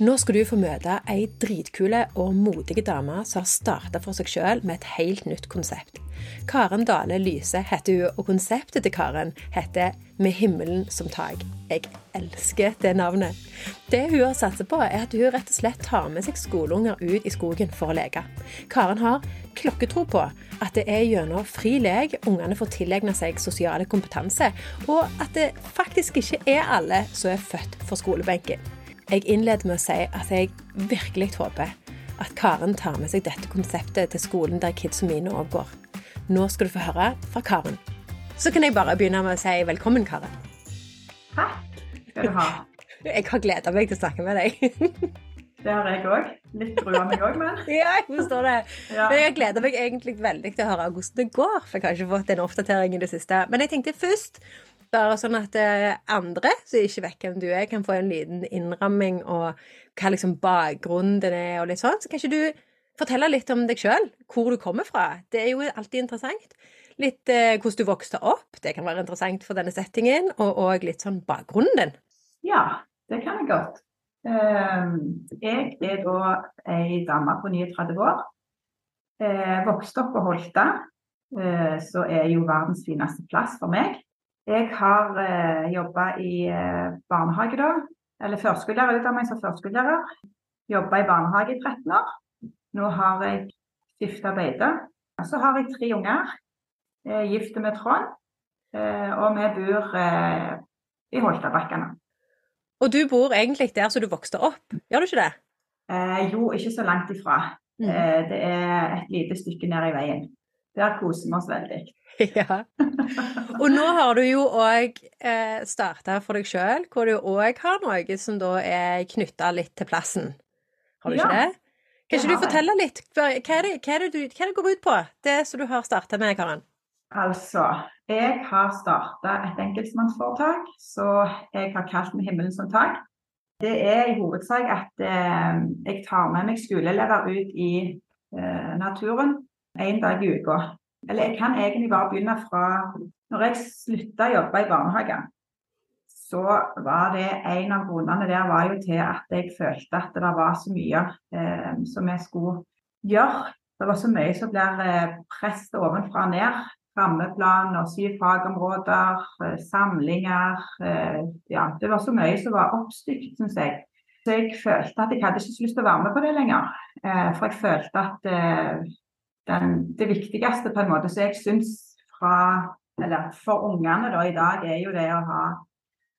Nå skal du få møte ei dritkule og modige dame som har starta for seg sjøl med et helt nytt konsept. Karen Dale Lyse heter hun, og konseptet til Karen heter Med himmelen som tak. Jeg elsker det navnet. Det hun har satsa på, er at hun rett og slett tar med seg skoleunger ut i skogen for å leke. Karen har klokketro på at det er gjennom fri lek ungene får tilegna seg sosiale kompetanse, og at det faktisk ikke er alle som er født for skolebenken. Jeg innleder med å si at jeg virkelig håper at Karen tar med seg dette konseptet til skolen der kidsa mine òg går. Nå skal du få høre fra Karen. Så kan jeg bare begynne med å si velkommen, Karen. Takk skal du ha. Jeg har gleda meg til å snakke med deg. Det har jeg òg. Litt grua meg òg, men. Ja, jeg forstår det. Ja. Men jeg gleder meg egentlig veldig til å høre hvordan det går, for jeg har ikke fått en oppdatering i det siste. Men jeg tenkte først, bare sånn at eh, andre som ikke vet hvem du er, kan få en liten innramming og hva liksom bakgrunnen din er, og litt sånn. Så kan ikke du fortelle litt om deg sjøl, hvor du kommer fra? Det er jo alltid interessant. Litt eh, hvordan du vokste opp, det kan være interessant for denne settingen, og òg litt sånn bakgrunnen din. Ja, det kan jeg godt. Ehm, Jeg er da ei dame på 39 år. Eh, Vokste opp på Holta, eh, så er jo verdens fineste plass for meg. Jeg har jobba i eh, barnehage da, eller førskolelærer, utdannet meg som førskolelærer. Jobba i barnehage i 13 år. Nå har jeg skifta beite. Så har jeg tre unger. Er gift med Trond, eh, og vi bor eh, i Holtabakkene. Og du bor egentlig der som du vokste opp, gjør du ikke det? Eh, jo, ikke så langt ifra. Mm. Eh, det er et lite stykke ned i veien. Der koser vi oss veldig. Ja. Og nå har du jo òg eh, starta for deg sjøl, hvor du òg har noe som da er knytta litt til plassen. Har du Ja, ikke det? Kan ikke du fortelle litt? Hva er, det, hva, er det du, hva er det går ut på, det som du har starta med, Karen? Altså, jeg har starta et enkeltmannsforetak, så jeg har kalt med himmelen som tak. Det er i hovedsak at eh, jeg tar med meg skoleelever ut i eh, naturen en dag i uka. Eller jeg kan egentlig bare begynne fra Når jeg slutta å jobbe i barnehage, så var det en av grunnene der var jo til at jeg følte at det var så mye eh, som jeg skulle gjøre. Det var så mye som blir eh, presset ovenfra og ned. Rammeplaner, syv fagområder, eh, samlinger. Eh, ja, det var så mye som var oppstykt, syns jeg. Så jeg følte at jeg hadde ikke så lyst til å være med på det lenger. For jeg følte at den, det viktigste på en måte som jeg syns for ungene da i dag, er jo det å ha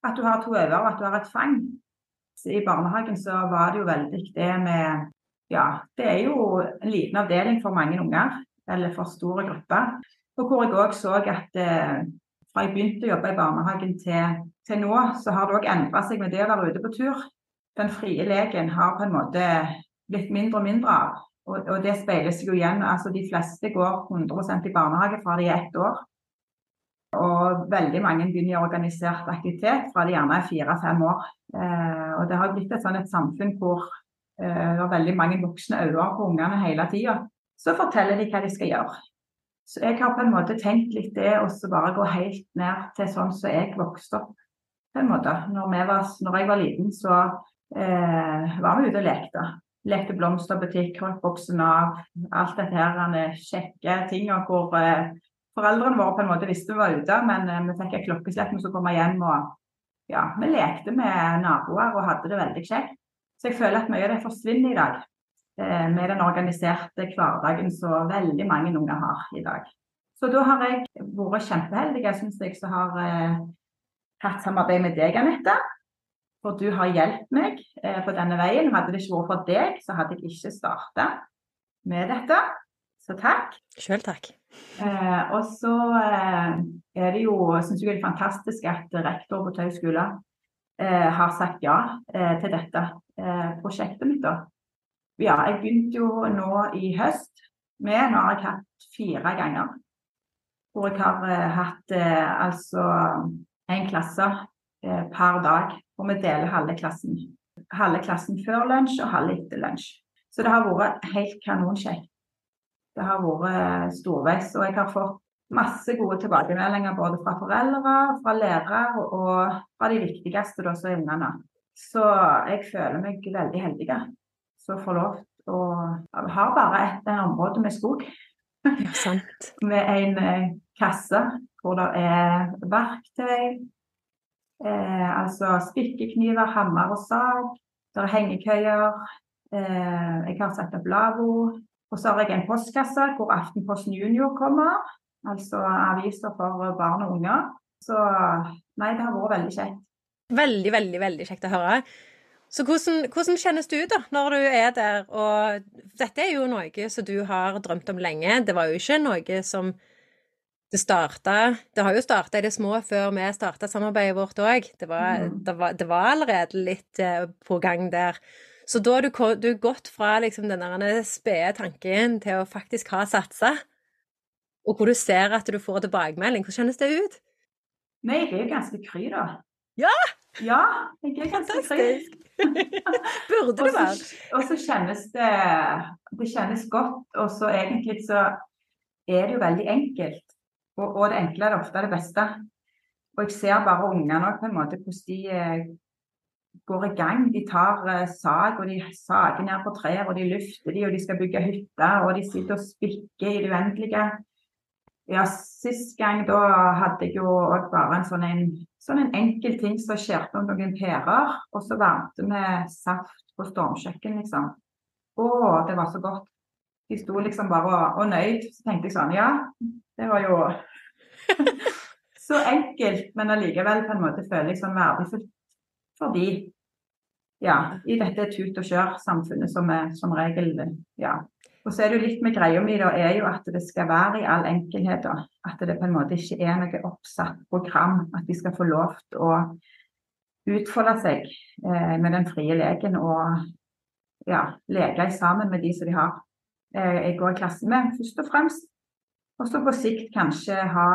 At du har to øyne og at du har et fang. Så I barnehagen så var det jo veldig det med Ja, det er jo en liten avdeling for mange unger, eller for store grupper. Og hvor jeg òg så at eh, fra jeg begynte å jobbe i barnehagen til, til nå, så har det òg endra seg med det å være ute på tur. Den frie leken har på en måte blitt mindre og mindre av. Og, og det speiles jo igjen. altså De fleste går 100 i barnehage fra de er ett år. Og veldig mange begynner i organisert aktivitet fra de gjerne er fire-fem år. Eh, og det har blitt et sånn et samfunn hvor eh, det er veldig mange voksne øyne på ungene hele tida. Så forteller de hva de skal gjøre. Så jeg har på en måte tenkt litt det å bare gå helt ned til sånn som jeg vokste opp. på en måte. Når, var, når jeg var liten, så eh, var vi ute og lekte. Lekte blomsterbutikk, holdt boksen av. Alt dette her er kjekke ting. hvor eh, Foreldrene våre på en måte visste vi var ute, men eh, vi fikk et klokkeslett når vi kom hjem. og ja, Vi lekte med naboer og hadde det veldig kjekt. Så jeg føler at mye av det forsvinner i dag. Eh, med den organiserte hverdagen som veldig mange unger har i dag. Så da har jeg vært kjempeheldig, jeg syns jeg, som har hatt samarbeid med deg, Anette. For du har hjulpet meg eh, på denne veien. Hadde det ikke vært for deg, så hadde jeg ikke starta med dette. Så takk. Sjøl takk. Eh, og så eh, er det jo, syns jeg det er fantastisk at rektor på Tau skole eh, har sagt ja eh, til dette eh, prosjektet mitt. da. Ja, jeg begynte jo nå i høst med, nå har jeg hatt fire ganger. Hvor jeg har hatt altså en klasse per dag. Hvor vi deler halve klassen. Halve klassen før lunsj og halve etter lunsj. Så det har vært helt kanonkjekt. Det har vært storveis. Og jeg har fått masse gode tilbakemeldinger både fra foreldre, fra lærere og fra de viktigste, da, som er ungene. Så jeg føler meg veldig heldig som får lov til å ha bare et område med skog. Ja, sant. med en eh, kasse hvor det er verktøy, eh, altså spikkekniver, hammer og sag. Det er hengekøyer. Eh, jeg har satt opp lavvo. Og så har jeg en postkasse hvor Aftenposten Junior kommer. Altså aviser for barn og unger. Så nei, det har vært veldig kjekt. Veldig, veldig, veldig kjekt å høre. Så hvordan, hvordan, kjennes du da, når du er der? Og dette er jo noe som du har drømt om lenge. Det var jo ikke noe som det starta Det har jo starta i det små før vi starta samarbeidet vårt òg. Det, mm. det, det, var allerede litt eh, på gang der. Så da har du, du gått fra liksom den spede tanken til å faktisk ha satsa. Og hvor du ser at du får tilbakemelding. Hvordan kjennes det ut? Nei, jeg er jo ganske kry, da. Ja! Ja, jeg er ganske kry. Burde det være. Og så kjennes det Det kjennes godt, og så egentlig så er det jo veldig enkelt. Og, og det enkle er ofte det beste. Og jeg ser bare ungene òg på en måte hvordan de eh, går i gang. De tar uh, sag, og de sager ned på trær, og de lufter de, og de skal bygge hytter, og de sitter og spikker i det uendelige. Ja, sist gang da hadde jeg jo bare en sånn, en sånn en enkel ting som skjærte om noen pærer, og så varmte vi saft på stormkjøkken, liksom. Å, det var så godt. De sto liksom bare og, og nøyd. Så tenkte jeg sånn, ja, det var jo så enkelt, men allikevel på en måte føler jeg sånn verdifullt fordi ja, i dette tut og kjør-samfunnet som er som regel ja, og så er det jo litt med greia mi, da, er jo at det skal være i all enkelhet. da. At det på en måte ikke er noe oppsatt program. At de skal få lov til å utfolde seg eh, med den frie leken og ja, leke sammen med de som de har. Eh, jeg går i klasse med, først og fremst. Og så på sikt kanskje ha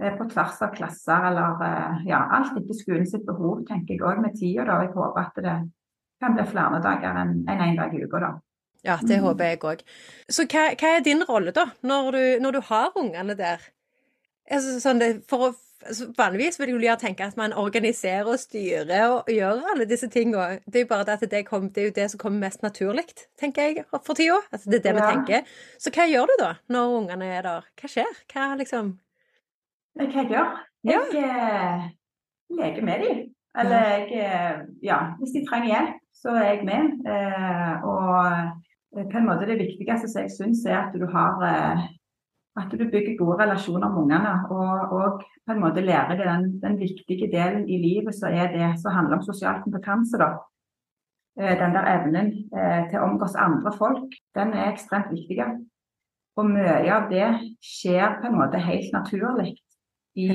eh, på tvers av klasser eller eh, ja, alt etter skolen sitt behov, tenker jeg òg med tida. Jeg håper at det kan bli flere dager enn en, en dag i uka. da. Ja, det mm. håper jeg òg. Så hva, hva, er din rolle, da, når du, når du har ungene der? Altså, sånn det, for å, altså, vanligvis vil jeg tenke at man organiserer og styrer og gjør alle disse tingene. Det er jo bare det at det, kom, det er jo det som kommer mest naturlig, tenker jeg, for tida. Altså, det er det ja. vi tenker. Så hva gjør du da, når ungene er der? Hva skjer? Hva liksom Hva jeg gjør? Jeg ja. Eh, leker med dem. Eller jeg eh, Ja, hvis de trenger hjelp, så er jeg med. Eh, og på en måte det viktigste som jeg syns er at du har at du bygger gode relasjoner med ungene. Og, og, på en måte lærer deg den, den, viktige delen i livet som er det som handler om sosial kompetanse. da. Eh, den der evnen til å omgås andre folk, den er ekstremt viktig. Og mye av det skjer på en måte helt naturlig i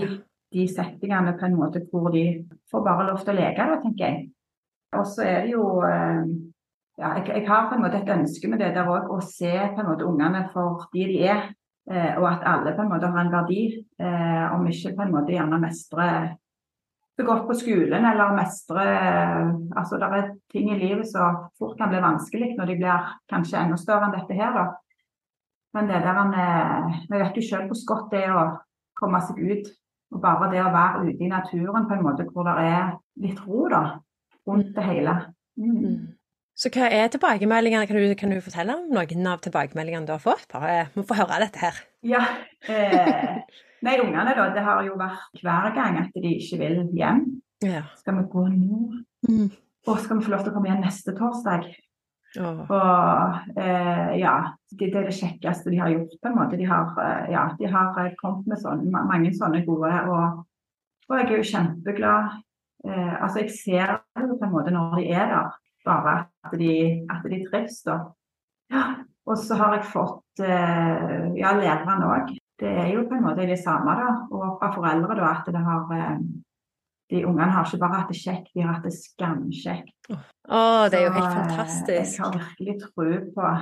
de settingene på en måte hvor de får bare lov til å leke, da, tenker jeg. Og så er det jo ja, jeg, jeg, har på en måte et ønske med det der òg, å se på en måte ungene for de de er. Eh, og at alle på en måte har en verdi, eh, om ikke på en måte gjerne mestre det godt på skolen eller mestre Altså det er ting i livet som fort kan bli vanskelig når de blir kanskje enda større enn dette her, da. Men det der eh, Vi vet jo selv hvor godt det er å komme seg ut. Og bare det å være ute i naturen på en måte hvor det er litt ro da, rundt det hele. Mm. Så hva er tilbakemeldingene? Kan du, kan du, fortelle om noen av tilbakemeldingene du har fått? Bare må få høre dette her. Ja. Eh, nei, ungene, da. Det har jo vært hver gang at de ikke vil hjem. Ja. Skal vi gå nå? Mm. Og skal vi få lov til å komme igjen neste torsdag? Oh. Og eh, ja, det, det, er det kjekkeste de har gjort, på en måte. De har, eh, ja, de har eh, kommet med sånne, mange sånne gode, og, og jeg er jo kjempeglad. Eh, altså, jeg ser det på en måte når de er der bare at de, at de trives, da. Ja. Og så har jeg fått eh, ja, lærerne òg. Det er jo på en måte det samme, da. Og fra foreldre, da, at det har eh, de ungene har ikke bare hatt det kjekt, de har hatt det skamkjekt. Å, det er jo helt så, fantastisk. Jeg har virkelig tro på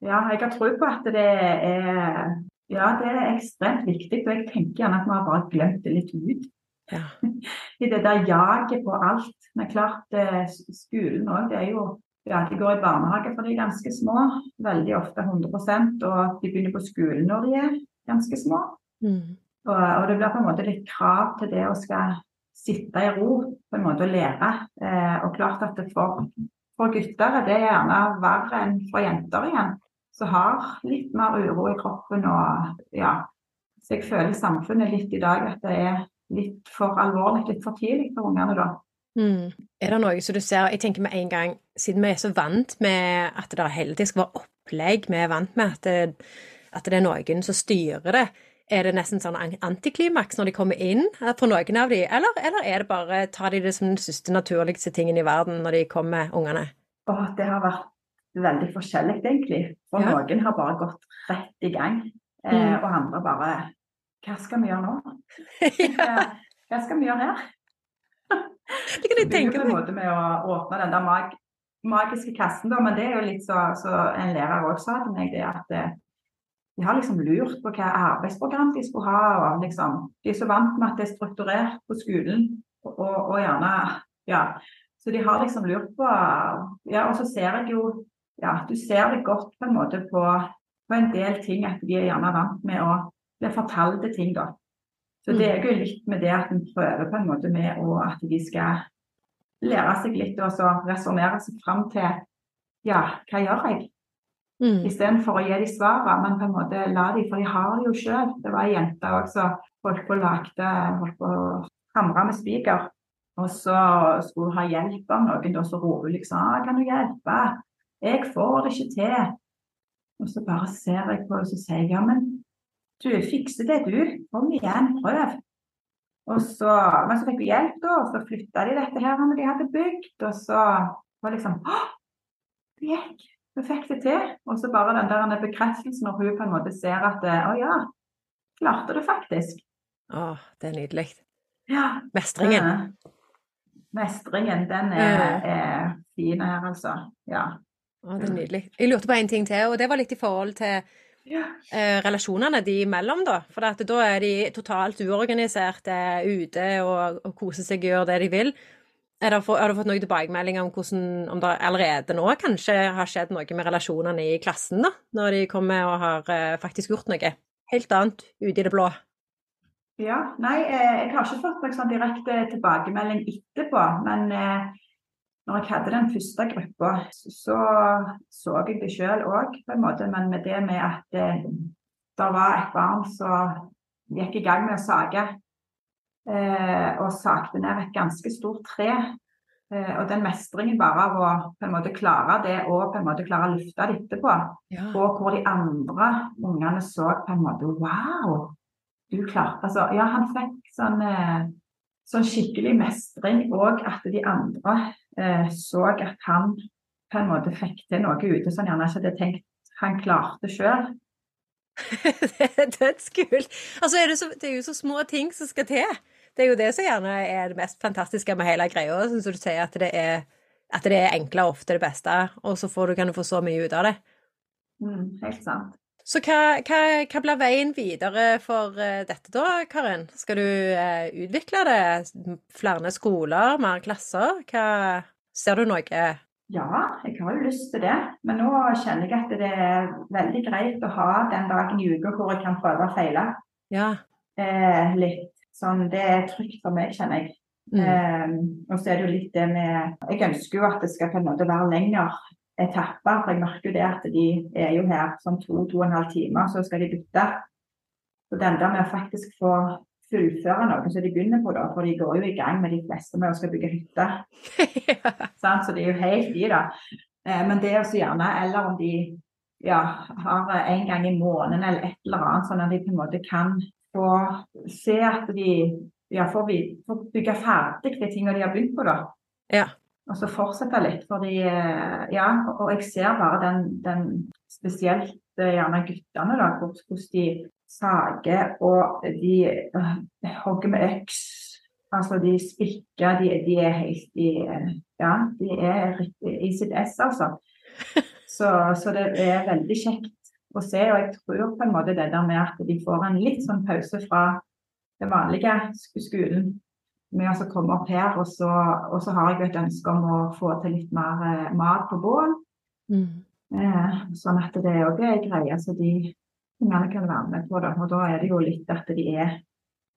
Ja, jeg har tro på at det er Ja, det er ekstremt viktig. Og jeg tenker gjerne at vi har bare glemt det litt ut. Ja. I det der jaget på alt. Men klart, eh, skolen òg, det er jo ja, De går i barnehage for de er ganske små, veldig ofte 100% og de begynner på skolen når de er ganske små. Mm. Og, og, det blir på en måte litt krav til det å skal, sitte i ro på en måte og lære. Eh, og klart at for, for gutter er det gjerne verre enn for jenter igjen, som har litt mer uro i kroppen. og ja, Så jeg føler samfunnet litt i dag at det er litt for alvorlig, litt for tidlig for ungene da. Mm. Er det noe som du ser Jeg tenker med en gang, siden vi er så vant med at det hele tiden skal være opplegg, vi er vant med at det, at det er noen som styrer det. Er det nesten sånn antiklimaks når de kommer inn for noen av de, eller, eller er det bare tar de det som den siste naturligste tingen i verden når de kommer, ungene? Åh, det har vært veldig forskjellig, egentlig. For ja. noen har bare gått rett i gang, eh, mm. og andre bare Hva skal vi gjøre nå? Hva skal vi gjøre her? Det kan jeg tenke meg. på en måte med å åpne den der mag magiske kassen, da, men det er jo litt så, så en lærer òg sa til meg, det at eh, de har liksom lurt på hva arbeidsprogram de skulle ha. og liksom, De er så vant med at det er strukturert på skolen. Og, og gjerne Ja. Så de har liksom lurt på Ja, og så ser jeg jo ja, Du ser det godt på en måte på, på en del ting at de er gjerne vant med å bli fortalte ting, da. Så det er jo litt med det at en prøver på en måte med å, at de skal lære seg litt og så resonnere seg fram til Ja, hva gjør jeg? Mm. Istedenfor å gi de svarene, men på en måte la de, for de har det jo sjøl. Det var ei jente òg som holdt på å lagde, holdt på å hamre med spiker. Og så skulle hun ha hjelp av noen, og så roper hun liksom «Ah, 'Kan du hjelpe? Jeg får det ikke til.' Og så bare ser jeg på henne og så sier jeg 'Ja, men du fikser det, du. Kom igjen, prøv.' Og så, men så fikk vi hjelp, da, og så flytta de dette her når de hadde bygd. Og så var liksom 'Å, det gikk.' Vi fikk det til. Og så bare den der bekreftelsen når hun på en måte ser at å ja, klarte det faktisk. Å, det er nydelig. Ja. Mestringen. Ja. Mestringen, den er, er fin her, altså. Ja. Å, det er nydelig. Jeg lurte på en ting til, og det var litt i forhold til. Eh, relasjonene de imellom, da. For da er de totalt uorganiserte ute og, og koser seg og gjør det de vil. Har du fått noen tilbakemeldinger om hvordan om det allerede nå kanskje har skjedd noe med relasjonene i klassen, da, når de kommer og har eh, faktisk gjort noe helt annet ute i det blå? Ja, nei, eh, jeg har ikke fått noen sånn direkte tilbakemelding etterpå. Men eh, når jeg hadde den første gruppa, så så jeg det sjøl òg, på en måte. Men med det med at det, det var et barn som gikk i gang med å sage Eh, og sagte ned et ganske stort tre. Eh, og den mestringen bare av å på en måte klare det og på en måte klare å løfte det etterpå. Ja. Og hvor de andre ungene så på en måte Wow! Du klarte Altså, ja, han fikk sånn, eh, sånn skikkelig mestring, og at de andre eh, så at han på en måte fikk til noe ute som han gjerne ikke hadde tenkt han klarte sjøl. det er dødskult. Altså, er det, så, det er jo så små ting som skal til. Det er jo det som gjerne er det mest fantastiske med hele greia, som du sier, at det er, at det er enkle og ofte det beste, og så får du, kan du få så mye ut av det. Mm, helt sant. Så hva, hva, hva, blir veien videre for uh, dette da, Karin? Skal du uh, utvikle det? Flere skoler, mer klasser? Hva, ser du noe? Ja, jeg har jo lyst til det. Men nå kjenner jeg at det er veldig greit å ha den dagen i uka hvor jeg kan prøve og feile. Ja. Eh, litt. Sånn, det er trygt for meg, kjenner jeg. Mm. Um, og så er det jo litt det med Jeg ønsker jo at det skal på en måte være lengre etapper. For jeg merker jo det at de er jo her sånn to, to og en halv time, så skal de bytte. Så den der med å faktisk få fullføre noe som de begynner på, da, for de går jo i gang med de fleste med å skal bygge hytte. ja. så det er jo helt i det. Eh, men det er også gjerne, eller om de ja, har en gang i måneden eller et eller annet, sånn at de på en måte kan få se at de ja, får, vi, får bygge ferdig de tingene de har begynt på, da. Ja. Og så fortsette litt. Fordi, eh, ja, og jeg ser bare den, den spesielt eh, gjerne guttene, da, hvordan de sager og de øh, hogger med øks. Altså de spikker, de, de, er helt i Ja, de er i sitt ess, altså. Så, så det er veldig kjekt å se. Og jeg tror på en måte det der med at de får en litt sånn pause fra den vanlige skolen med å komme opp her. Og så, og så, har jeg jo et ønske om å få til litt mer eh, mat på bål. Mm. Eh, sånn at det òg er ei greie så de ungene kan være med på. det. Og da er det jo litt at de er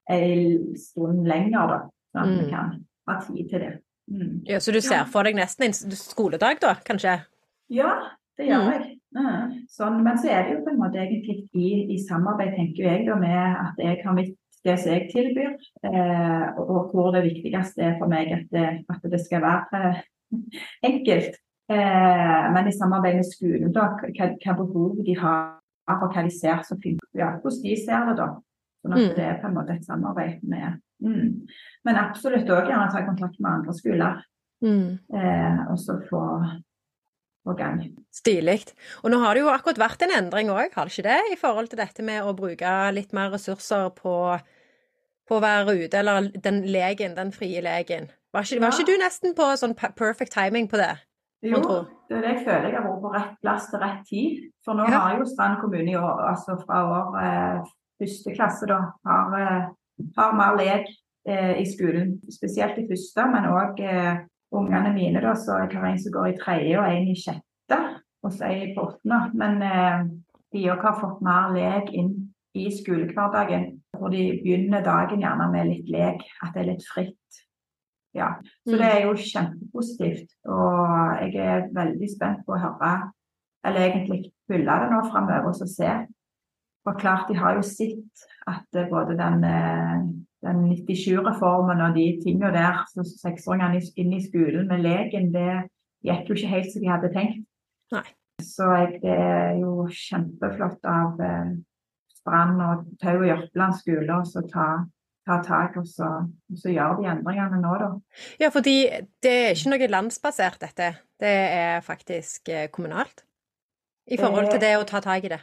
en stund lenger, da. Sånn at Mm. vi kan ha tid til det. Mm. Ja, så du ser Ja. for deg nesten en skoledag, da, kanskje? Ja, det gjør Mm. jeg. Mm. Sånn, men så er det jo på en måte egentlig i, i samarbeid, tenker jeg, da, med at jeg har mitt det som jeg tilbyr, eh, og, og hvor det viktigste er for meg at det, at det skal være eh, enkelt. Eh, men i samarbeid med skolen, da, hva, hva behov de har, og hva de ser som funker. Ja, hvordan de ser det, da. Sånn at Mm. det er på en måte et samarbeid med mm. Men absolutt òg gjerne ta kontakt med andre skoler, Mm. eh, og så få, få gang. Stilig. Og nå har det jo akkurat vært en endring òg, har det ikke det? I forhold til dette med å bruke litt mer ressurser på, på å være ute, eller den legen, den frie legen. Var ikke, var Ja. ikke du nesten på sånn perfect timing på det? Jo, tror. det er det jeg føler jeg har vært på rett plass til rett tid. For nå Ja. har jo Strand kommune i år, altså fra år eh, første klasse, da, har, eh, har mer lek eh, i skolen. Spesielt i første, men òg eh, ungene mine. da, så Jeg har en som går i tredje og en i sjette, og så en på åttende. Men eh, de òg har fått mer lek inn i skolehverdagen. Hvor de begynner dagen gjerne med litt lek, at det er litt fritt. Ja, så det er jo kjempepositivt. Og jeg er veldig spent på å høre, eller egentlig følge det nå framover og se. For klart, de har jo sett at eh, både den, eh, den 97-reformen og de tingene der, så seksåringene inn i skolen med leken, det gikk jo ikke helt som de hadde tenkt. Nei. Så jeg, det er jo kjempeflott av eh, Strand og Tau og Jørpeland skole å ta, ta tak og så, og så gjøre de endringene nå, da. Ja, fordi det er ikke noe landsbasert, dette. Det er faktisk eh, kommunalt. I forhold til det å ta tak i det.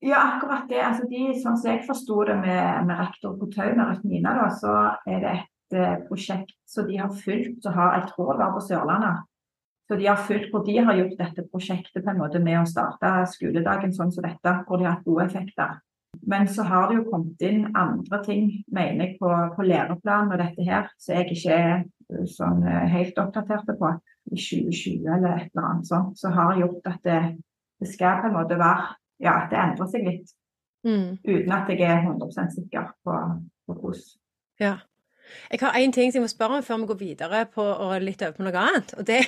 Ja, akkurat det. Altså de, sånn som jeg forsto det med, med rektor på Tau, med Retmina, da, så er det et eh, prosjekt som de har fulgt, så har, jeg tror det var på Sørlandet. Så de har fulgt hvor de har gjort dette prosjektet på en måte med å starte skoledagen sånn som dette, hvor de har hatt gode effekter. Men så har det jo kommet inn andre ting, mener jeg, på, på læreplanen og dette her, som jeg ikke er eh, sånn eh, helt oppdatert på. I 2020 eller et eller annet sånt, så har gjort at det, det skal på en måte være Ja, det endrer seg litt Mm. uten at jeg er 100 sikker på, på hvordan. Ja. Jeg har én ting som jeg må spørre om før vi går videre på og litt over på noe annet. Og det,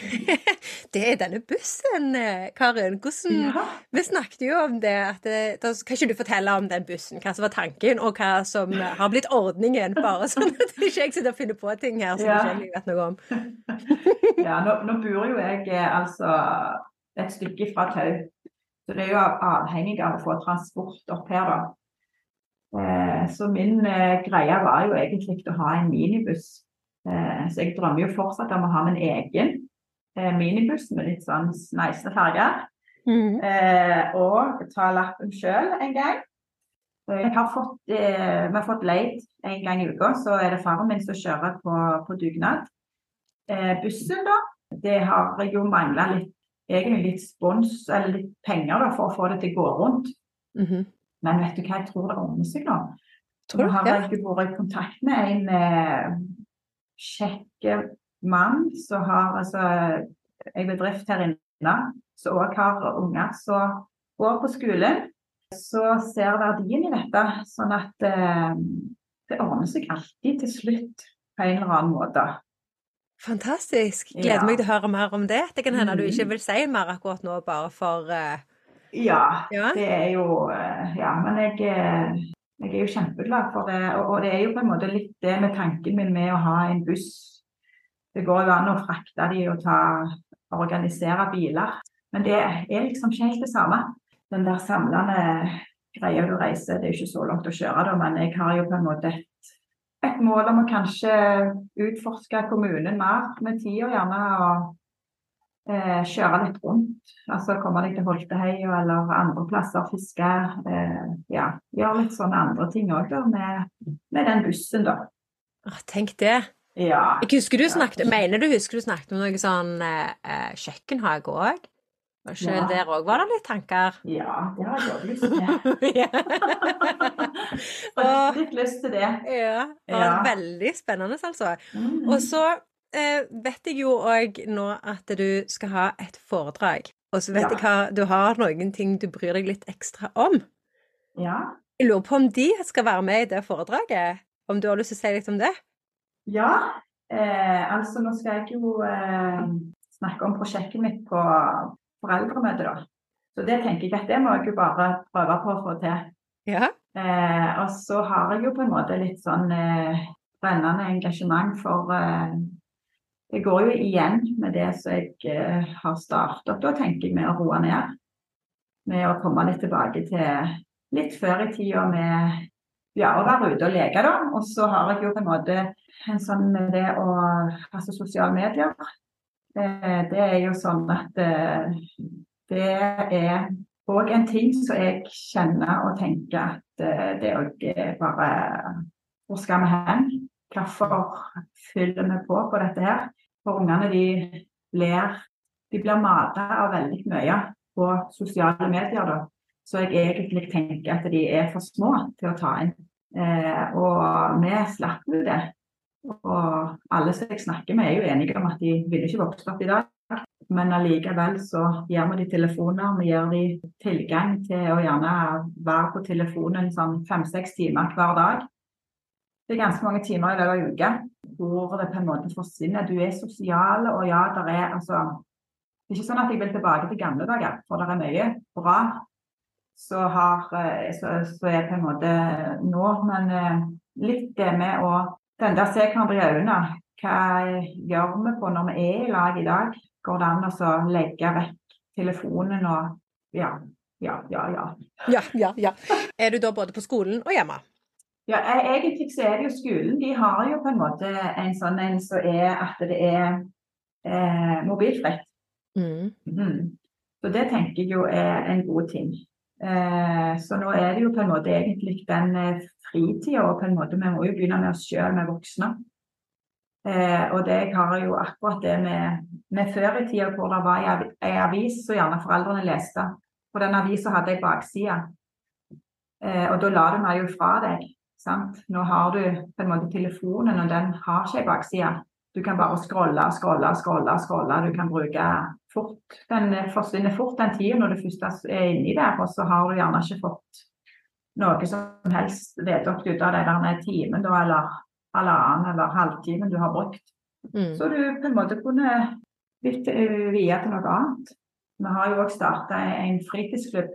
det er denne bussen, eh, Karin. Hvordan Ja. Vi snakket jo om det. At det da, kan ikke du fortelle om den bussen? Hva som var tanken, og hva som har blitt ordningen? Bare sånn at ikke jeg sitter og finner på ting her som Ja. ikke jeg vet noe om. Ja, nå, nå bor jo jeg eh, altså et stykke fra Tau, så det er jo avhengig av å få transport opp her, da. Eh, så min eh, greie var jo egentlig å ha en minibuss. Eh, så jeg drømmer jo fortsatt om å ha min egen minibuss med litt sånn nice farger. Eh, og ta lappen sjøl en gang. Jeg har fått, vi har fått leid en gang i uka, så er det faren min som kjører på, på dugnad. Bussen, da, det har jo mangla litt, egentlig litt spons, eller litt penger da, for å få det til å gå rundt. Mhm. Men vet du hva, jeg tror det ordner seg nå. Tror Nå du? har Ja. ikke vært i kontakt med en eh, kjekk mann som har altså, en bedrift her inne, som òg har unger som går på skolen. Så ser verdien i dette, sånn at eh, det ordner seg alltid til slutt på en eller annen måte. Fantastisk. Gleder Ja. meg til å høre mer om det. Det kan hende du ikke vil si mer akkurat nå, bare for uh... Ja, Ja. det er jo eh, Ja, men jeg, eh, jeg er jo kjempeglad for det. Og, og det er jo på en måte litt det med tanken min med å ha en buss. Det går jo an å frakte de og ta, organisere biler. Men det er liksom ikke helt det samme. Den der samlende greia du reiser, det er jo ikke så langt å kjøre, da, men jeg har jo på en måte et, et mål om å kanskje utforske kommunen mer med tida, gjerne. å eh, kjøre litt rundt. Altså komme deg til Holteheia eller andre plasser, fiske. Eh, ja, gjøre litt sånne andre ting òg med, med den bussen, da. Åh, Tenk det. Ja. Jeg husker du snakket, mener du husker du snakket om noe sånn eh, eh, kjøkkenhage òg? Var sjøl Ja. der òg var det litt tanker? ja, det har jeg òg lyst til. ja. Litt lyst til det. ja. det Ja. var Veldig spennende, altså. Mm. Og så eh, vet jeg jo òg nå at du skal ha et foredrag. Og så vet Ja. jeg hva du har noen ting du bryr deg litt ekstra om. Ja. Jeg lurer på om de skal være med i det foredraget? Om du har lyst til å si litt om det? Ja, eh, altså nå skal jeg jo eh, snakke om prosjektet mitt på foreldremøte, da. Så det tenker jeg at det må jeg jo bare prøve på å få til. Ja. Eh, og så har jeg jo på en måte litt sånn eh, brennende engasjement for eh, Det går jo igjen med det som jeg eh, har startet da, tenker jeg, med å roe ned. Med å komme litt tilbake til litt før i tida med ja, å være ute og leke, da. Og så har jeg jo på en måte en sånn med det å Altså sosiale medier. Eh, det er jo sånn at eh, det er òg en ting som jeg kjenner og tenker at eh, det òg er bare Hvor skal vi hen? Hvorfor fyller vi på på dette her? For ungene de blir, de blir mata av veldig mye på sosiale medier, da. Så jeg egentlig tenker at de er for små til å ta inn. Eh, og vi slapp jo det. Og alle som jeg snakker med, er jo enige om at de ville ikke vokst opp i dag. Men allikevel så gir vi de telefoner, vi gir de tilgang til å gjerne være på telefonen sånn fem-seks timer hver dag. Det er ganske mange timer i løpet av uka hvor det på en måte forsvinner. Du er sosial, og ja, det er altså Det er ikke sånn at jeg vil tilbake til gamle dager, for det er mye bra som er på en måte nå. Men eh, litt det med å den der se hverandre i øynene. Hva gjør vi på når vi er i lag i dag? Går det an å legge vekk telefonen og ja, ja, ja, ja. Ja, ja, ja. Er du da både på skolen og hjemme? Ja, egentlig så er det jo skolen. De har jo på en måte en sånn en som er at det er eh, mobilfritt. Mm. Mm. Så det tenker jeg jo er en god ting. Eh, så nå er det jo på en måte egentlig den eh, fritida, og på en måte vi må jo begynne med oss sjøl, med voksne. Eh, og det har jo akkurat det med, med før i tida hvor det var ei avis som gjerne foreldrene leste. På den avisa hadde jeg bakside. Og da la du meg jo fra deg. Sant? Nå har du på en måte telefonen, og den har ikke ei bakside. Du kan bare scrolle, scrolle, scrolle. scrolle. Du kan bruke fort Den forsvinner fort den tida når du først er inni der, og så har du gjerne ikke fått noe som helst vedtatt ut av det der timen da, eller halvannen eller halvtimen du har brukt. Mm. Så du på en måte kunne bytte via til noe annet. Vi har jo òg starta en fritidsklubb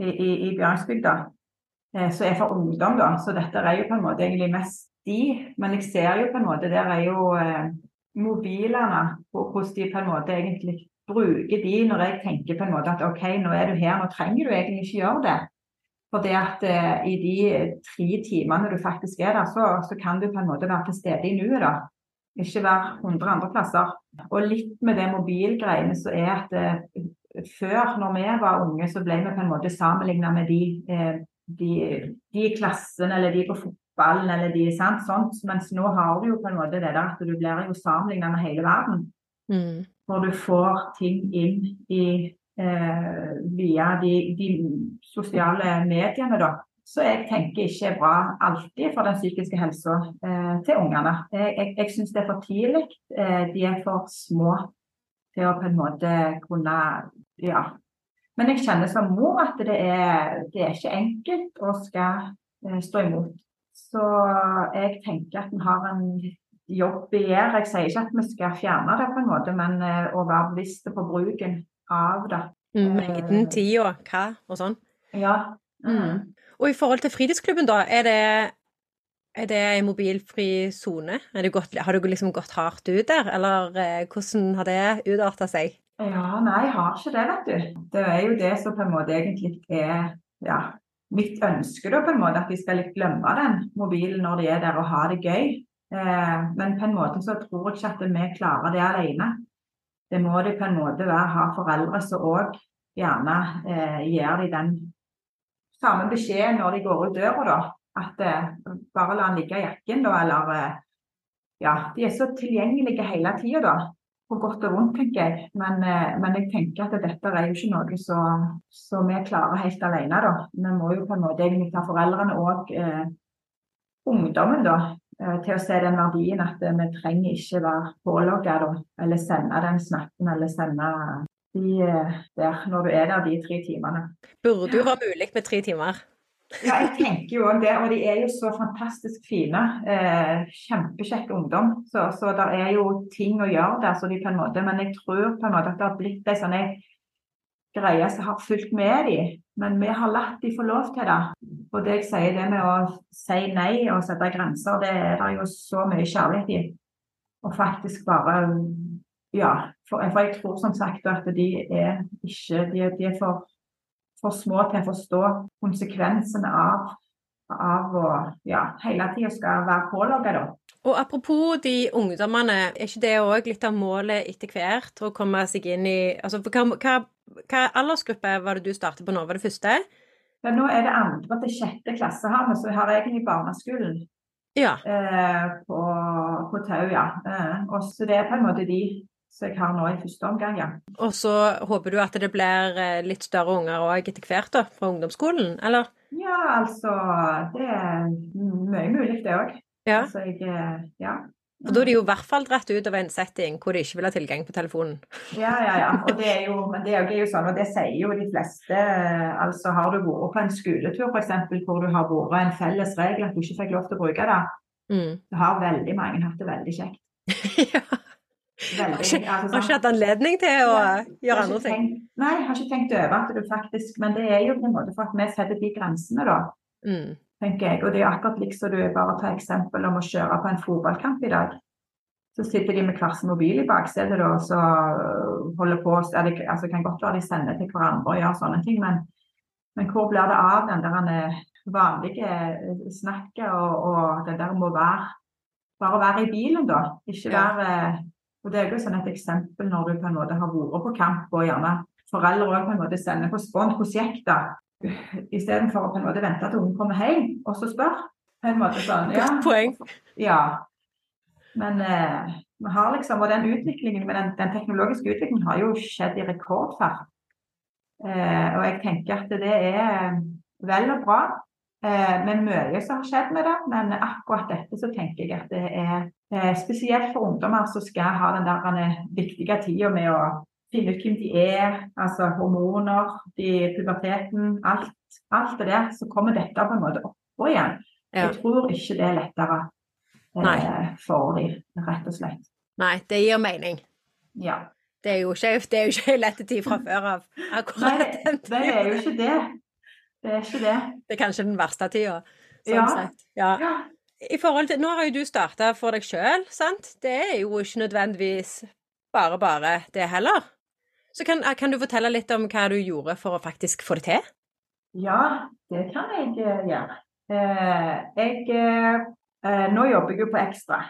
i, i, i Bjørnsbygda eh, som er for ungdom, da. Så dette er jo på en måte egentlig mest de. Men jeg ser jo på en måte der er jo eh, mobilene, hvordan de på en måte egentlig bruker de når jeg tenker på en måte at OK, nå er du her, nå trenger du egentlig ikke gjøre det. For det at eh, i de tre timene du faktisk er der, så, så, kan du på en måte være til stede i nuet, da. Ikke være 100 andre plasser. Og litt med det mobilgreiene så er at eh, før, når vi var unge, så ble vi på en måte sammenligna med de, eh, de, de klassen eller de på fotballen eller de sant, sånt. Mens nå har du jo på en måte det der at du blir jo sammenligna med hele verden. Mm. Hvor du får ting inn i eh, via de, de, sosiale mediene, da. Så jeg tenker ikke bra alltid for den psykiske helsa eh, til ungene. Jeg, jeg, jeg syns det er for tidlig. Eh, de er for små til å på en måte kunne Ja. Men jeg kjenner som mor at det er, det er ikke enkelt å skal eh, stå imot. Så jeg tenker at vi har en jobb i gjør. Jeg sier ikke at vi skal fjerne det på en måte, men eh, å være bevisste på bruken av det. Mm, mengden, eh, tida, hva og sånn? Ja. Mm. Og i forhold til fritidsklubben, da, er det, er det en mobilfri sone? Har du liksom gått hardt ut der, eller eh, hvordan har det utarta seg? Ja, nei, jeg har ikke det, vet du. Det er jo det som på en måte egentlig er ja, mitt ønske, da, på en måte, at de skal litt glemme den mobilen når de er der og har det gøy. Eh, men på en måte så tror jeg ikke at vi klarer det alene det må de på en måte være, ha foreldre som òg gjerne eh, gir de den samme beskjeden når de går ut døra, da. At eh, bare la den ligge i jakken, da, eller eh, Ja, de er så tilgjengelige hele tida, da. På godt og vondt, tenker jeg. Men, eh, men, jeg tenker at dette er jo ikke noe som vi klarer helt alene, da. Vi må jo på en måte egentlig ta foreldrene og eh, ungdommen, da, Eh, til å se den verdien at vi trenger ikke være pålogga eller sende den snappen eller sende de eh, der når du er der de tre timene. Burde jo være mulig med tre timer? Ja, jeg tenker jo det. Og de er jo så fantastisk fine. Eh, Kjempekjekk ungdom. Så, så det er jo ting å gjøre der, så de på en måte Men jeg tror på en måte at det har blitt ei sånn greie som har fulgt med de. Men vi har latt de få lov til det. Og det jeg sier, det med å si nei og sette grenser, det er det jo så mye kjærlighet i. Og faktisk bare Ja. For, for jeg tror som sagt at de er ikke De, de er for for små til å forstå konsekvensene av, av å ja, hele tida skal være pålogga, da. Og apropos de ungdommene, er ikke det òg litt av målet etter hvert? Å komme seg inn i altså, hva, hva, hva aldersgruppe var det du startet på nå? Var det første? Ja, nå er det andre til sjette klasse her, men så har jeg egentlig barneskolen. Ja. Eh, på, på Tau, ja. Eh, og så det er på en måte de som jeg har nå i første omgang, ja. Og så håper du at det blir eh, litt større unger òg etter hvert, da, fra ungdomsskolen, eller? Ja, altså Det er mye mulig, det òg. Ja. Altså, jeg eh, Ja. For da er de jo i hvert fall dratt ut av en setting hvor de ikke vil ha tilgang på telefonen. Ja, ja, ja. Og det er jo, men det er jo sånn, og det sier jo de fleste. Altså har du vært på en skoletur f.eks. hvor du har vært en felles regel at du ikke fikk lov til å bruke det, mm. så har veldig mange hatt det veldig kjekt. ja. Veldig, har, ikke, altså, har ikke hatt anledning til å ja, gjøre andre ting? Tenkt, nei, jeg har ikke tenkt over at du faktisk Men det er jo på en måte for at vi setter de grensene, da. Mm. tenker jeg. Og det er akkurat liksom du bare tar eksempel om å kjøre på en fotballkamp i dag. Så sitter de med hver sin mobil i baksetet og så holder på er det altså, kan godt være de sender til hverandre og gjør sånne ting, men, men hvor blir det av den der eh, vanlige eh, snakket og, og det der må være bare være i bilen, da. Ikke være ja og Det er jo sånn et eksempel når du på en måte har vært på kamp og gjerne foreldre også på en måte sender på spont hvordan gikk det, istedenfor å på en måte vente til ungen kommer hjem og så spør. på en måte sånn, ja. Godt poeng. Ja. Men eh, vi har liksom, og den utviklingen, men den, den, teknologiske utviklingen har jo skjedd i rekordfart. Eh, og jeg tenker at det er vel og bra. Eh, men mye som har skjedd med det. Men akkurat dette så tenker jeg at det er Eh, spesielt for ungdommer som skal ha den der eh, viktige tida med å finne ut hvem de er, altså hormoner, de, puberteten, alt, alt det der. Så kommer dette på en måte oppå igjen. Ja. Jeg tror ikke det er lettere eh, for dem, rett og slett. Nei, det gir mening. Ja. Det er jo ikke, det er jo ikke lett tid fra før av. Nei, det er jo ikke det. Det er ikke det. Det er kanskje den verste tida, sånn ja. sett. Ja. ja i forhold til, Nå har jo du starta for deg sjøl, sant? Det er jo ikke nødvendigvis bare bare det heller. Så kan, kan, du fortelle litt om hva du gjorde for å faktisk få det til? Ja, det kan jeg uh, gjøre. Uh, jeg Nå jobber jeg jo på Ekstra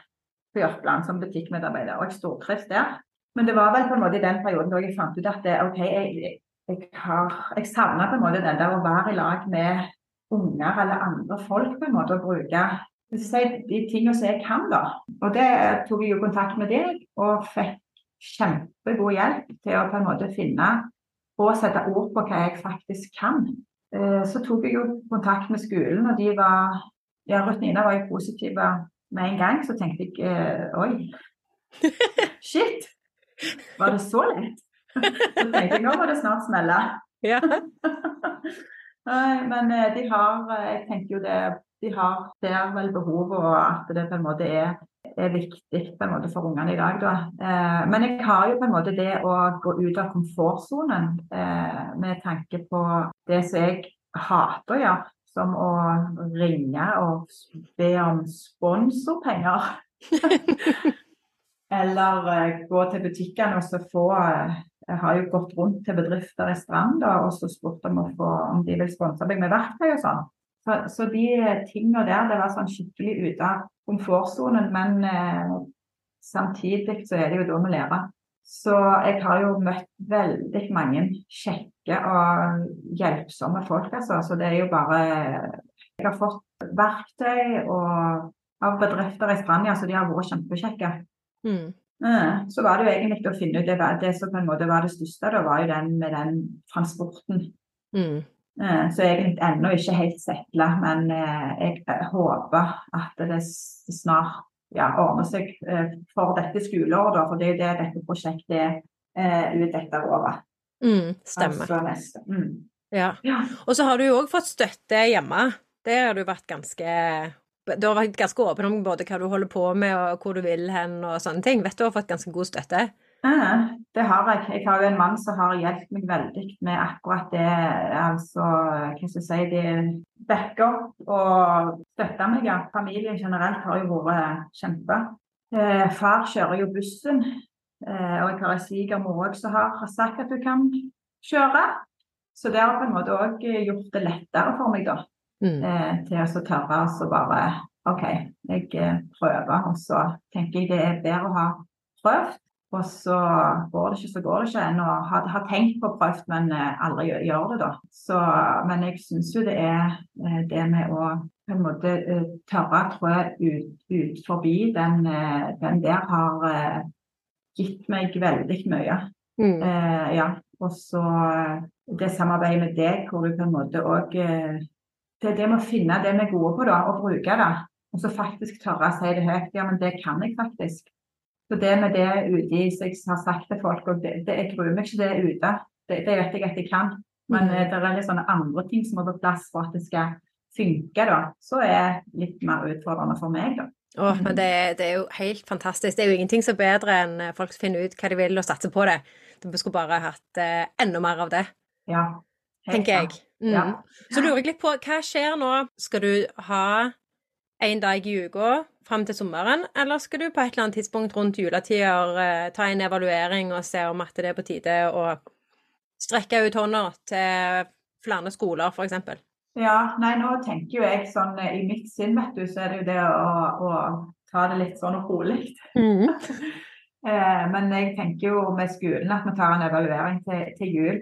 på Jørpeland som butikkmedarbeider, og jeg stortrives der. Men det var vel på en måte i den perioden da jeg fant ut at det, OK, jeg, jeg, har, jeg savner på en måte den der å være i lag med unger eller andre folk på en måte, og bruke de tingene som jeg kan, da. Og det tok jeg jo kontakt med deg, og fikk kjempegod hjelp til å på en måte finne og sette ord på hva jeg faktisk kan. Eh, så tok jeg jo kontakt med skolen, og de var Ja, Ruth Nina var jo positive med en gang. Så tenkte jeg eh, oi, shit, var det så lett? Så tenkte jeg nå må det snart smelle. Ja. Men eh, de har Jeg tenker jo det de har, der vel behovet, og at det på en måte er, er viktig på en måte for ungene i dag. Da. Eh, men jeg har jo på en måte det å gå ut av komfortsonen eh, med tanke på det som jeg hater å gjøre, som å ringe og be om sponsorpenger. Eller eh, gå til butikkene og så få eh, Jeg har jo gått rundt til bedrifter i Strand da, og så spurt om, få, om de vil sponse meg med verktøy og sånn. Så, så de tingene der, det var sånn skikkelig ute av komfortsonen. Men eh, samtidig så er det jo da vi lærer. Så jeg har jo møtt veldig mange kjekke og hjelpsomme folk, altså. Så det er jo bare Jeg har fått verktøy og av bedrifter i Spania, så de har vært kjempekjekke. Mm. Eh, så var det jo egentlig å finne ut det, det som på en måte var det største, da var jo den med den transporten. Mm. Eh, så er ennå ikke helt setla, men eh, jeg håper at det snart ja, ordner seg for dette skoleåret, for det er jo det dette prosjektet er ut dette året. Mm, stemmer. Altså mm. Ja. Ja. Og så har du jo òg fått støtte hjemme. Der har du vært ganske Du har vært ganske åpen om både hva du holder på med, og hvor du vil hen, og sånne ting. Vet du har fått ganske god støtte? Ja, det har jeg. Jeg har jo en mann som har hjulpet meg veldig med akkurat det. Altså, hva skal jeg si, det backer opp og støtter meg. Ja. Familien generelt har jo vært kjempe. Eh, far kjører jo bussen, eh, og jeg har en svigermor òg som har sagt at du kan kjøre. Så det har på en måte òg gjort det lettere for meg, da. Mm. Eh, til å tørre å bare OK, jeg eh, prøver. Og så tenker jeg det er bedre å ha prøvd. Og så går det ikke, så går det ikke. Å ha, ha tenkt på prøvd, men eh, aldri gjør, det, da. Så, men jeg syns jo det er eh, det med å på en måte tørre å trå ut, ut forbi den, den der har gitt meg veldig mye. Mm. Eh, ja. Og så det samarbeidet med deg, hvor du på en måte òg eh, Det er det med å finne det vi er gode på, da, og bruke det. Og så faktisk tørre å si det høyt. Ja, men det kan jeg faktisk. Så det med det ute i som jeg har sagt til folk, og det, det, jeg gruer meg ikke det ute. Det, det vet jeg at jeg kan. Men eh, det er litt sånne andre ting som må på plass for at det skal funke, da. Så er litt mer utfordrende for meg, da. Åh, men det, det er jo helt fantastisk. Det er jo ingenting som er bedre enn eh, folk som finner ut hva de vil og satser på det. Vi skulle bare hatt eh, enda mer av det, Ja. tenker jeg. Mm. Ja. Så lurer jeg litt på, hva skjer nå? Skal du ha en dag i uka fram til sommeren, eller skal du på et eller annet tidspunkt rundt juletider eh, ta en evaluering og se om at det er på tide å strekke ut hånda til flere skoler, eksempel? Ja, nei, nå tenker jo jeg sånn eh, i mitt sinn, vet du, så er det jo det å, å ta det litt sånn rolig. Mm. Eh, men jeg tenker jo med skolen at vi tar en evaluering til, til jul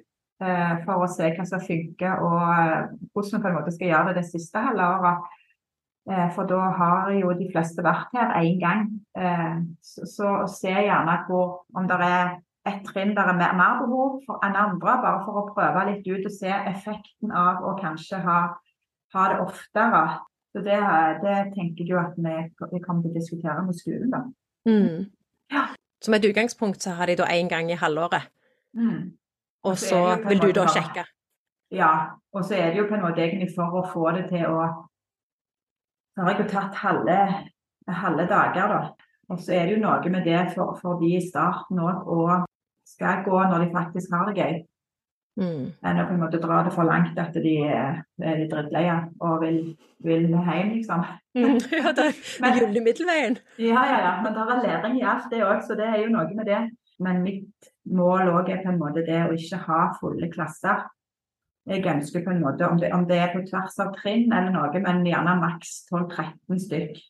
for å se hva som funker og eh, hvordan vi på en måte skal gjøre det det siste halvåret. Eh, for da har jo de fleste vært her én gang. Eh, så, se gjerne hvor, om det er et trinn der er mer, behov for, enn andre, bare for å prøve litt ut og se effekten av å kanskje ha, ha det oftere. Så det, det tenker jeg jo at vi, vi kommer til å diskutere med skolen, da. Mm. Ja. Som et utgangspunkt så har de da én gang i halvåret, Mm. Og Og så vil du da sjekke. Ja, og så er det jo på en måte egentlig for å få det til å Så har jeg jo tatt halve, halve dager, da. Og så er det jo noe med det for, for de i starten òg, og skal gå når de faktisk har det gøy. Mm. Enn å på en måte dra det for langt at de er er drittleie og vil, vil hjem, liksom. Mm. Ja, det er gylne middelveien. Ja, ja, ja. Men det er læring i alt det òg, så det er jo noe med det. Men mitt mål òg er på en måte det å ikke ha fulle klasser. Jeg ønsker på en måte, om det, om det er på tvers av trinn eller noe, men gjerne maks 12-13 stykk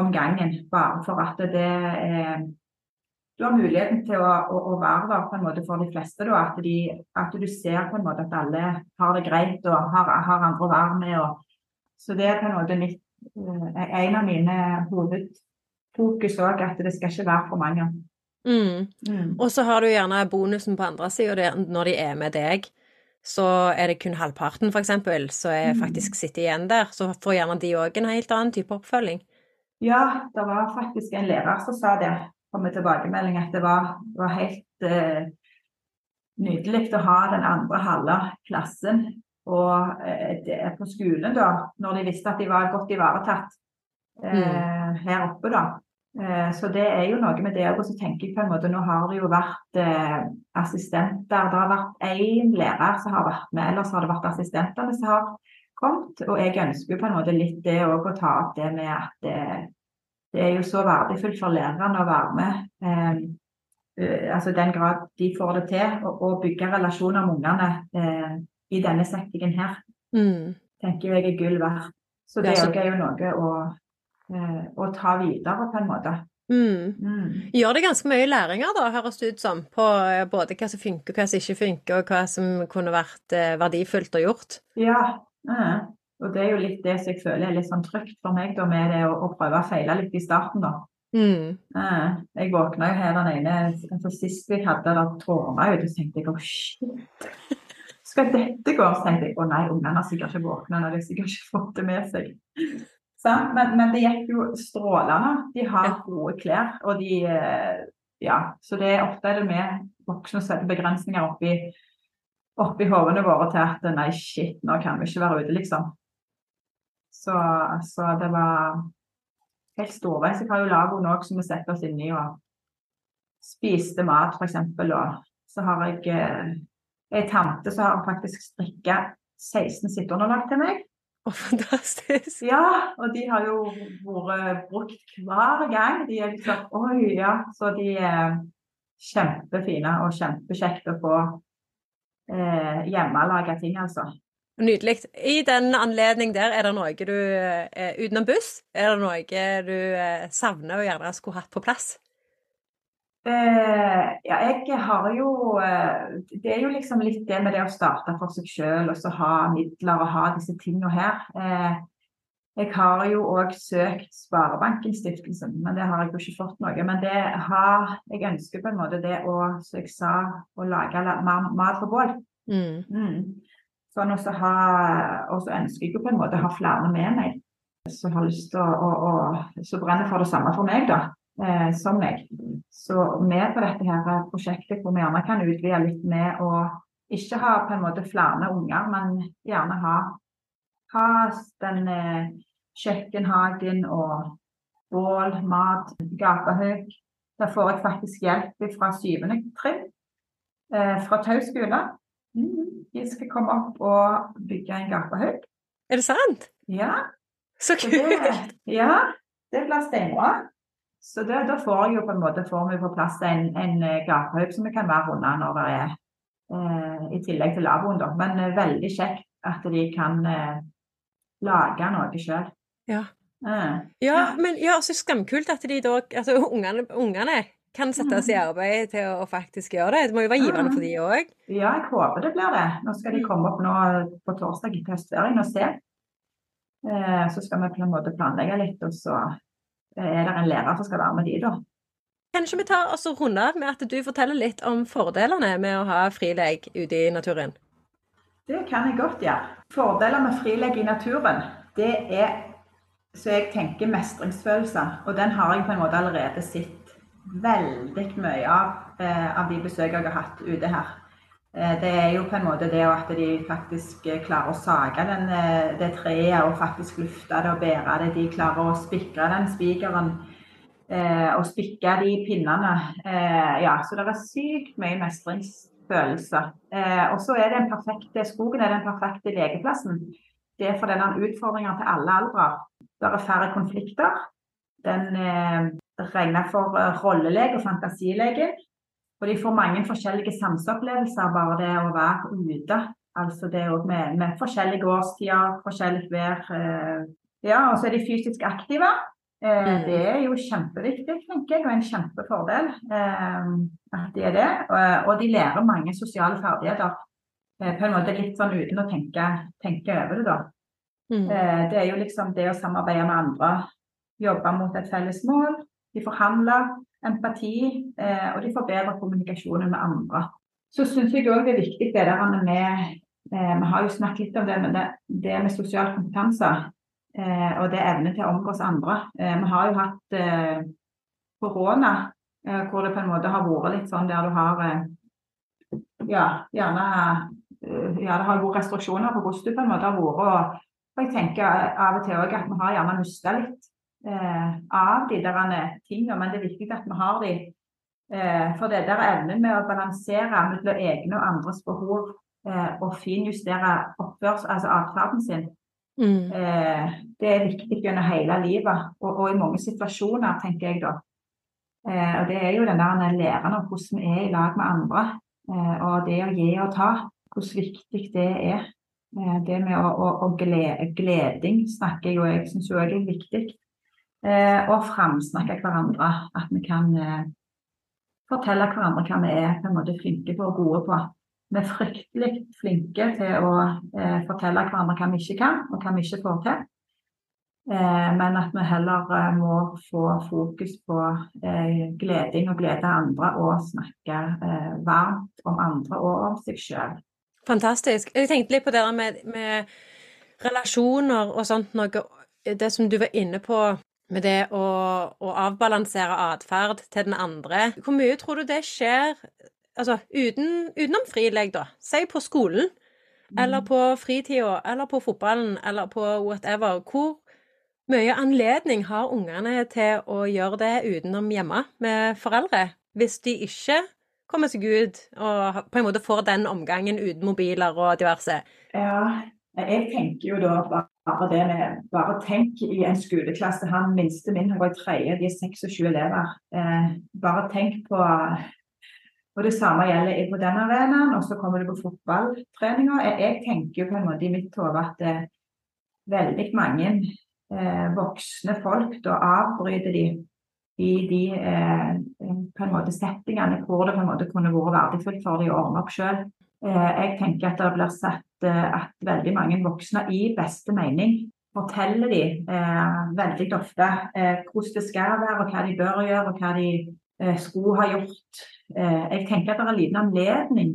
om gangen. Bare for at det er Du har muligheten til å, å, å være der på en måte for de fleste. Da, at, de, at du ser på en måte at alle har det greit og har, har andre å være med. Og, så det er på en måte mitt, eh, en av mine hovedfokus òg, at det skal ikke være for mange. Mm. Mm. Og så har du gjerne bonusen på andre sida, når de er med deg. Så er det kun halvparten, for eksempel, så er Mm. faktisk sitter igjen der. Så får gjerne de òg en helt annen type oppfølging. Ja, det var faktisk en lærer som sa det, kom med tilbakemelding, at det var, var helt eh, nydelig å ha den andre halve klassen og eh, på skolen, da, når de visste at de var godt ivaretatt eh, her oppe, da. Eh, så det er jo noe med det. Og så tenker jeg på en måte, nå har det jo vært eh, assistenter. Det har vært én lærer som har vært med, ellers har det vært assistentene som har kommet. Og jeg ønsker jo på en måte litt det òg å ta opp det med at eh, det er jo så verdifullt for lærerne å være med. Eh, eh, altså den grad de får det til, og, og bygge relasjoner med ungene eh, i denne settingen her, Mm. tenker jeg er gull verdt. Så det er jo noe å, eh, å ta videre, på en måte. Mm. Mm. Gjør det ganske mye læringer, da, høres det ut som, på eh, både hva som funker, hva som ikke funker, og hva som kunne vært eh, verdifullt å gjort. Ja. eh, Og det er jo litt det som jeg føler er litt sånn trygt for meg, da, med det å, å prøve å feile litt i starten, da. Mm. Eh, Jeg våkna jo her den ene altså Sist jeg hadde det tårna ute, tenkte jeg å shit. Skal dette gå? Så tenkte jeg å nei, ungene har sikkert ikke våkna, de har sikkert ikke fått det med seg. Men, men det gikk jo strålende. De har gode klær, og de eh, Ja. Så det er ofte er det med voksne setter begrensninger oppi oppi hodene våre til at nei, shit, nå kan vi ikke være ute, liksom. Så, så det var helt storveis. Jeg har jo lagoen òg som vi setter oss inni og spiste mat, f.eks. Og så har jeg eh, ei tante som har faktisk strikka 16 sitteunderlag til meg. Oh, fantastisk. Ja, og de har jo vært brukt hver gang. De er liksom Oi, ja. Så de er kjempefine og kjempekjekt å få eh, hjemmelaga ting, altså. Nydelig. I den anledning der, er det noe du eh, Utenom buss, er det noe du eh, savner og gjerne skulle hatt på plass? Eh, ja, jeg har jo eh, Det er jo liksom litt det med det å starte for seg sjøl og så ha midler og ha disse tingene her. Eh, jeg har jo òg søkt Sparebanken-stiftelsen, men det har jeg jo ikke fått noe. Men det har Jeg ønsker på en måte det å, som jeg sa, å lage mat på bål. Mm. Mm. Sånn og så ønsker jeg jo på en måte å ha flere med meg som har lyst til å, å, å Så brenner for det samme for meg, da. Eh, som meg. Så med på dette her prosjektet hvor vi gjerne kan utvide litt med å ikke ha på en måte flere unger, men gjerne ha, ha den eh, kjøkkenhagen og bål, mat, gapahøk Da får jeg faktisk hjelp fra syvende trinn eh, fra Tau skole. Mm. De skal komme opp og bygge en gapehaug. Er det sant? Ja. Så kult! Ja, det blir steinbra. Så det, da får jeg jo på en måte får vi på plass en, en eh, gapehaug som vi kan være under når det er eh, i tillegg til lavvoen, da. Men eh, veldig kjekt at de kan eh, lage noe sjøl. Ja. Eh. ja, men ja, så skamkult at de da Altså ungene, ungene kan settes i mm. arbeid til å faktisk gjøre det. Det må jo være givende for de òg? Ja, jeg håper det blir det. Nå skal de mm. komme opp nå på torsdag etter høstferien og se. Eh, så skal vi på en måte planlegge litt, og så er det en lærer som skal være med de da. Kanskje vi tar oss og runder av med at du forteller litt om fordelene med å ha frilek ute i naturen? Det kan jeg godt gjøre. Ja. Fordeler med frilek i naturen, det er så jeg tenker mestringsfølelse. Og den har jeg på en måte allerede sett veldig mye av, eh, av de besøkene jeg har hatt ute her. Eh, det er jo på en måte det at de faktisk eh, klarer å sage den, det treet og faktisk lufte det og bære det. De klarer å spikre den spikeren og spikke de pinnene. Ja, så det er sykt mye mestringsfølelse. Og så er det en perfekte skogen er den perfekte lekeplassen. Det er for denne utfordringen til alle aldre. Det er færre konflikter. Den regna for rollelege og fantasilege. Og de får mange forskjellige sanseopplevelser bare det å være ute. Altså det med, med forskjellige årstider, forskjellig vær. Eh, ja, og så er de fysisk aktive. Eh, mm. Det er jo kjempeviktig, tenker jeg, og en kjempefordel at de er det. Og de lærer mange sosiale ferdigheter på en måte litt sånn uten å tenke, tenke over det, da. Mm. Det er jo liksom det å samarbeide med andre, jobbe mot et felles mål, de forhandler empati, eh, og de forbedrer kommunikasjonen med andre. Så syns jeg òg det er viktig det der med eh, Vi har jo snakket litt om det med, det, det med sosial kompetanse. Eh, og det evne til å omgås andre. Eh, vi har jo hatt eh, korona eh, hvor det på en måte har vært litt sånn der du har Ja, gjerne ja, det har vært restriksjoner på hvordan du på en måte har vært. Og jeg tenker av og til òg at vi har gjerne mista litt eh, av de der tingene, men det er viktig at vi har de. Eh, for det der evnen med å balansere mellom egne og andres behov eh, og finjustere oppførs, altså atferden sin, mm. Eh, det er viktig gjennom hele livet. Og, og, i mange situasjoner, tenker jeg da. Eh, og det er jo den der læren om hvordan vi er i lag med andre. Eh, og det å gi og ta. Hvor viktig det er. Det med å, å, å glede, gleding snakker jeg jo jeg syns òg er viktig. Eh, og framsnakke hverandre. At vi kan eh, fortelle hverandre hva vi er på en måte flinke på og gode på. Vi er fryktelig flinke til å eh, fortelle hverandre hva vi ikke kan, og hva vi ikke får til. men at vi heller må få fokus på gleding og glede andre, og snakke varmt om andre og om seg sjøl. Fantastisk. Jeg tenkte litt på det med, med relasjoner og sånt noe. Det som du var inne på med det å, å avbalansere atferd til den andre. Hvor mye tror du det skjer Altså uten, utenom frilek, da. Si på skolen, eller på fritida, eller på fotballen, eller på whatever. Hvor mye anledning har ungene til å gjøre det utenom hjemme med foreldre, hvis de ikke kommer seg ut og på en måte får den omgangen uten mobiler og diverse? Ja, jeg tenker jo da bare det med Bare tenk i en skoleklasse. Han minste min har gått i tredje, de er 26 elever. Eh, bare tenk på og Det samme gjelder på den arenaen, og så kommer du på fotballtreninga. Jeg, jeg, tenker jo på en måte i mitt hode at det, veldig mange eh, voksne folk da avbryter de i de eh, på en måte settingene hvor det på en måte kunne vært verdifullt for de å ordne opp sjøl. Eh, jeg tenker at det blir sett eh, at veldig mange voksne i beste mening forteller de eh, veldig ofte hvordan det skal være, og hva de bør gjøre, og hva de skulle ha gjort jeg tenker at det er liten anledning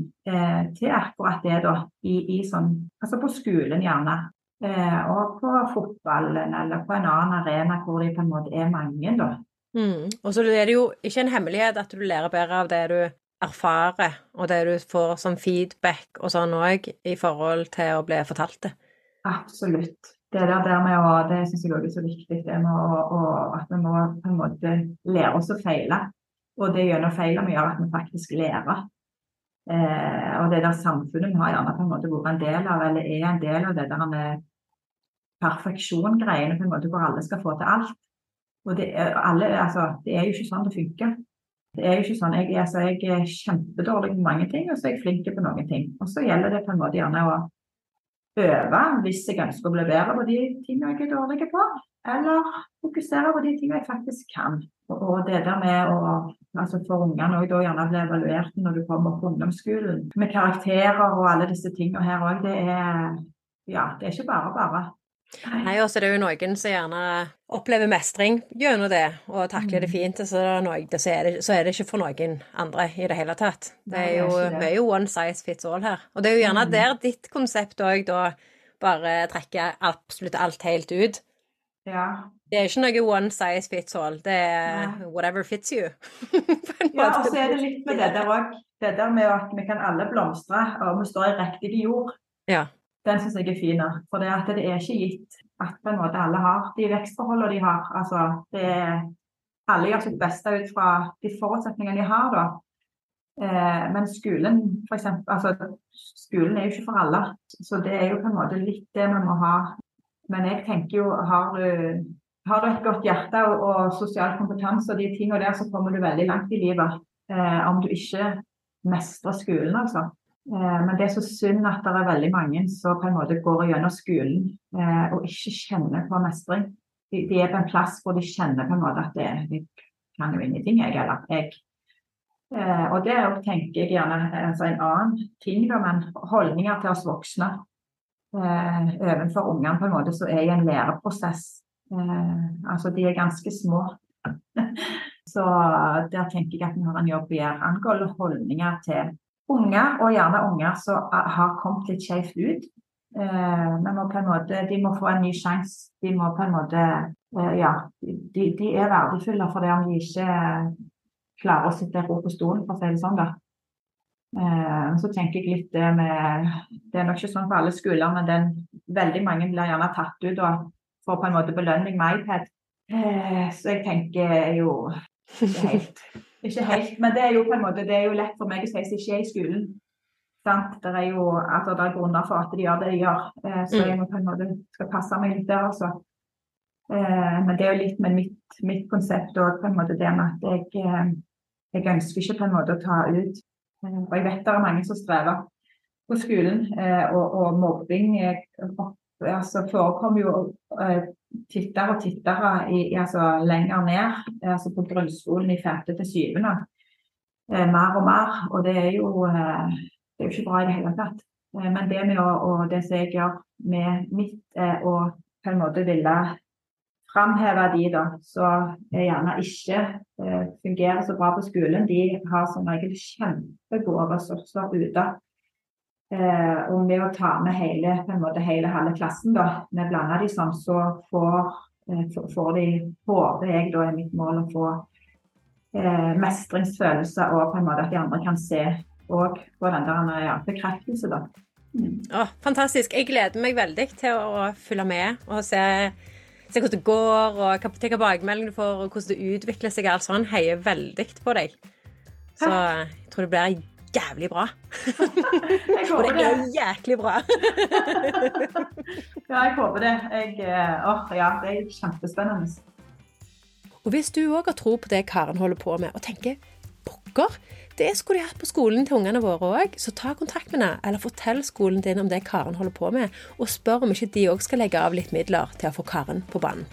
til akkurat det da, i, i sånn, altså på skolen gjerne. Og på fotballen eller på en annen arena hvor de på en måte er mange, da. Mm. Og så er det jo ikke en hemmelighet at du lærer bedre av det du erfarer, og det du får som feedback og sånn òg, i forhold til å bli fortalt det. Absolutt. Det der, der med å, det syns jeg òg er så viktig, det med å, å, at vi må på en måte lære oss å feile. Og det gjennom feilene vi gjør at vi faktisk lærer. Eh, og det der samfunnet vi har gjerne på en måte vært en del av, eller er en del av det der med perfeksjon-greiene, på en måte hvor alle skal få til alt. Og det er, alle, altså, det er jo ikke sånn det funker. Det er jo ikke sånn, jeg, altså, jeg er kjempedårlig på mange ting, og så er jeg flink på noen ting. Og så gjelder det på en måte gjerne å øve hvis jeg ønsker å bli bedre på de tingene jeg er dårlig på, eller fokusere på de tingene jeg faktisk kan. Og det der med å altså For ungene òg gjerne bli evaluert når du kommer på ungdomsskolen. Med karakterer og alle disse tingene her òg. Det er ja, det er ikke bare bare. Nei, og så er det jo noen som gjerne opplever mestring gjennom det, og takler det mm. fint. Så, noe, så, er det, så, er det, ikke for noen andre i det hele tatt. Det er jo mye one size fits all her. Og det er jo gjerne mm. der ditt konsept òg da bare trekker absolutt alt helt ut. Ja. Det er ikke noe one size fits all. Det er whatever fits you. ja, og så er det litt med det der òg. Det der med at vi kan alle blomstre, og vi står i riktig jord. Ja. Den syns jeg er fin. For det, at det er ikke gitt at på en måte alle har de vekstforholdene de har. Altså, er, alle gjør sitt beste ut fra de forutsetningene de har, da. Eh, men skolen, for eksempel, altså, skolen er jo ikke for alle. Så det er jo på en måte litt det vi må ha. Men jeg tenker jo, har du har du et godt hjerte og, og sosial kompetanse og de tingene der, så kommer du veldig langt i livet. Eh, om du ikke mestrer skolen, altså. Eh, men det er så synd at det er veldig mange som på en måte går gjennom skolen eh, og ikke kjenner på mestring. De, er på en plass hvor de kjenner på en måte at det, de kan jo ingenting, jeg, eller jeg. Eh, og det er jo, tenker jeg gjerne altså en annen ting, da, men holdninger til oss voksne eh, overfor ungene på en måte som er i en læreprosess altså, de er ganske små. Så der tenker jeg at vi har en jobb å gjøre angående holdninger til unger, og gjerne unger som har kommet litt skjevt ut. Eh, må på måte, de må få en ny sjanse. De må på en måte eh, Ja, de, de er verdifulle for det om de ikke klarer å sitte ro på stolen, for å si det sånn. da. Eh, så tenker jeg litt det med Det er nok ikke sånn for alle skoler, men den, veldig mange blir gjerne tatt ut og får på en måte belønning med iPad. Så jeg tenker jo ikke helt, ikke helt. Men det er jo på en måte, det er jo lett for meg å si som ikke er i skolen. Sant? Det er jo altså, det er grunner for at de gjør det de gjør. Eh, så jeg må på en måte skal passe meg litt der, altså. Eh, men det er jo litt med mitt, mitt konsept òg, på en måte det med at jeg, jeg ønsker ikke på en måte å ta ut Og jeg vet det er mange som strever på skolen, og, og mobbing altså, forekommer jo tittere og tittere altså, lenger ned, altså på grunnskolen i femte til syvende. Eh, mer og mer. Og det er jo, eh, det er jo ikke bra i det hele tatt. men det med å, og det som jeg gjør med mitt, er å på en måte ville framheve de da, som gjerne ikke fungerer så bra på skolen. De har som regel kjempegode ressurser ute Eh, og med å ta med hele, måte, hele halve klassen, da, vi blander de sånn, så får, eh, får de, håper jeg da er mitt mål, å få eh, mestringsfølelse og på en måte at de andre kan se òg på den der ja, bekreftelse, da. Mm. Oh, fantastisk. Jeg gleder meg veldig til å følge med og se, se hvordan det går, og hvilke tilbakemeldinger du får, og hvordan det utvikler seg. alt sånn. Heier veldig på deg. Så jeg tror det blir jævlig bra. Jeg og det er det. jæklig bra. Ja, jeg håper det. Jeg, eh, åh, ja, det er kjempespennende. Og hvis du òg har tro på det Karen holder på med, og tenker pokker, det skulle de hatt på skolen til ungene våre òg, så ta kontakt med henne, eller fortell skolen din om det Karen holder på med, og spør om ikke de òg skal legge av litt midler til å få Karen på banen.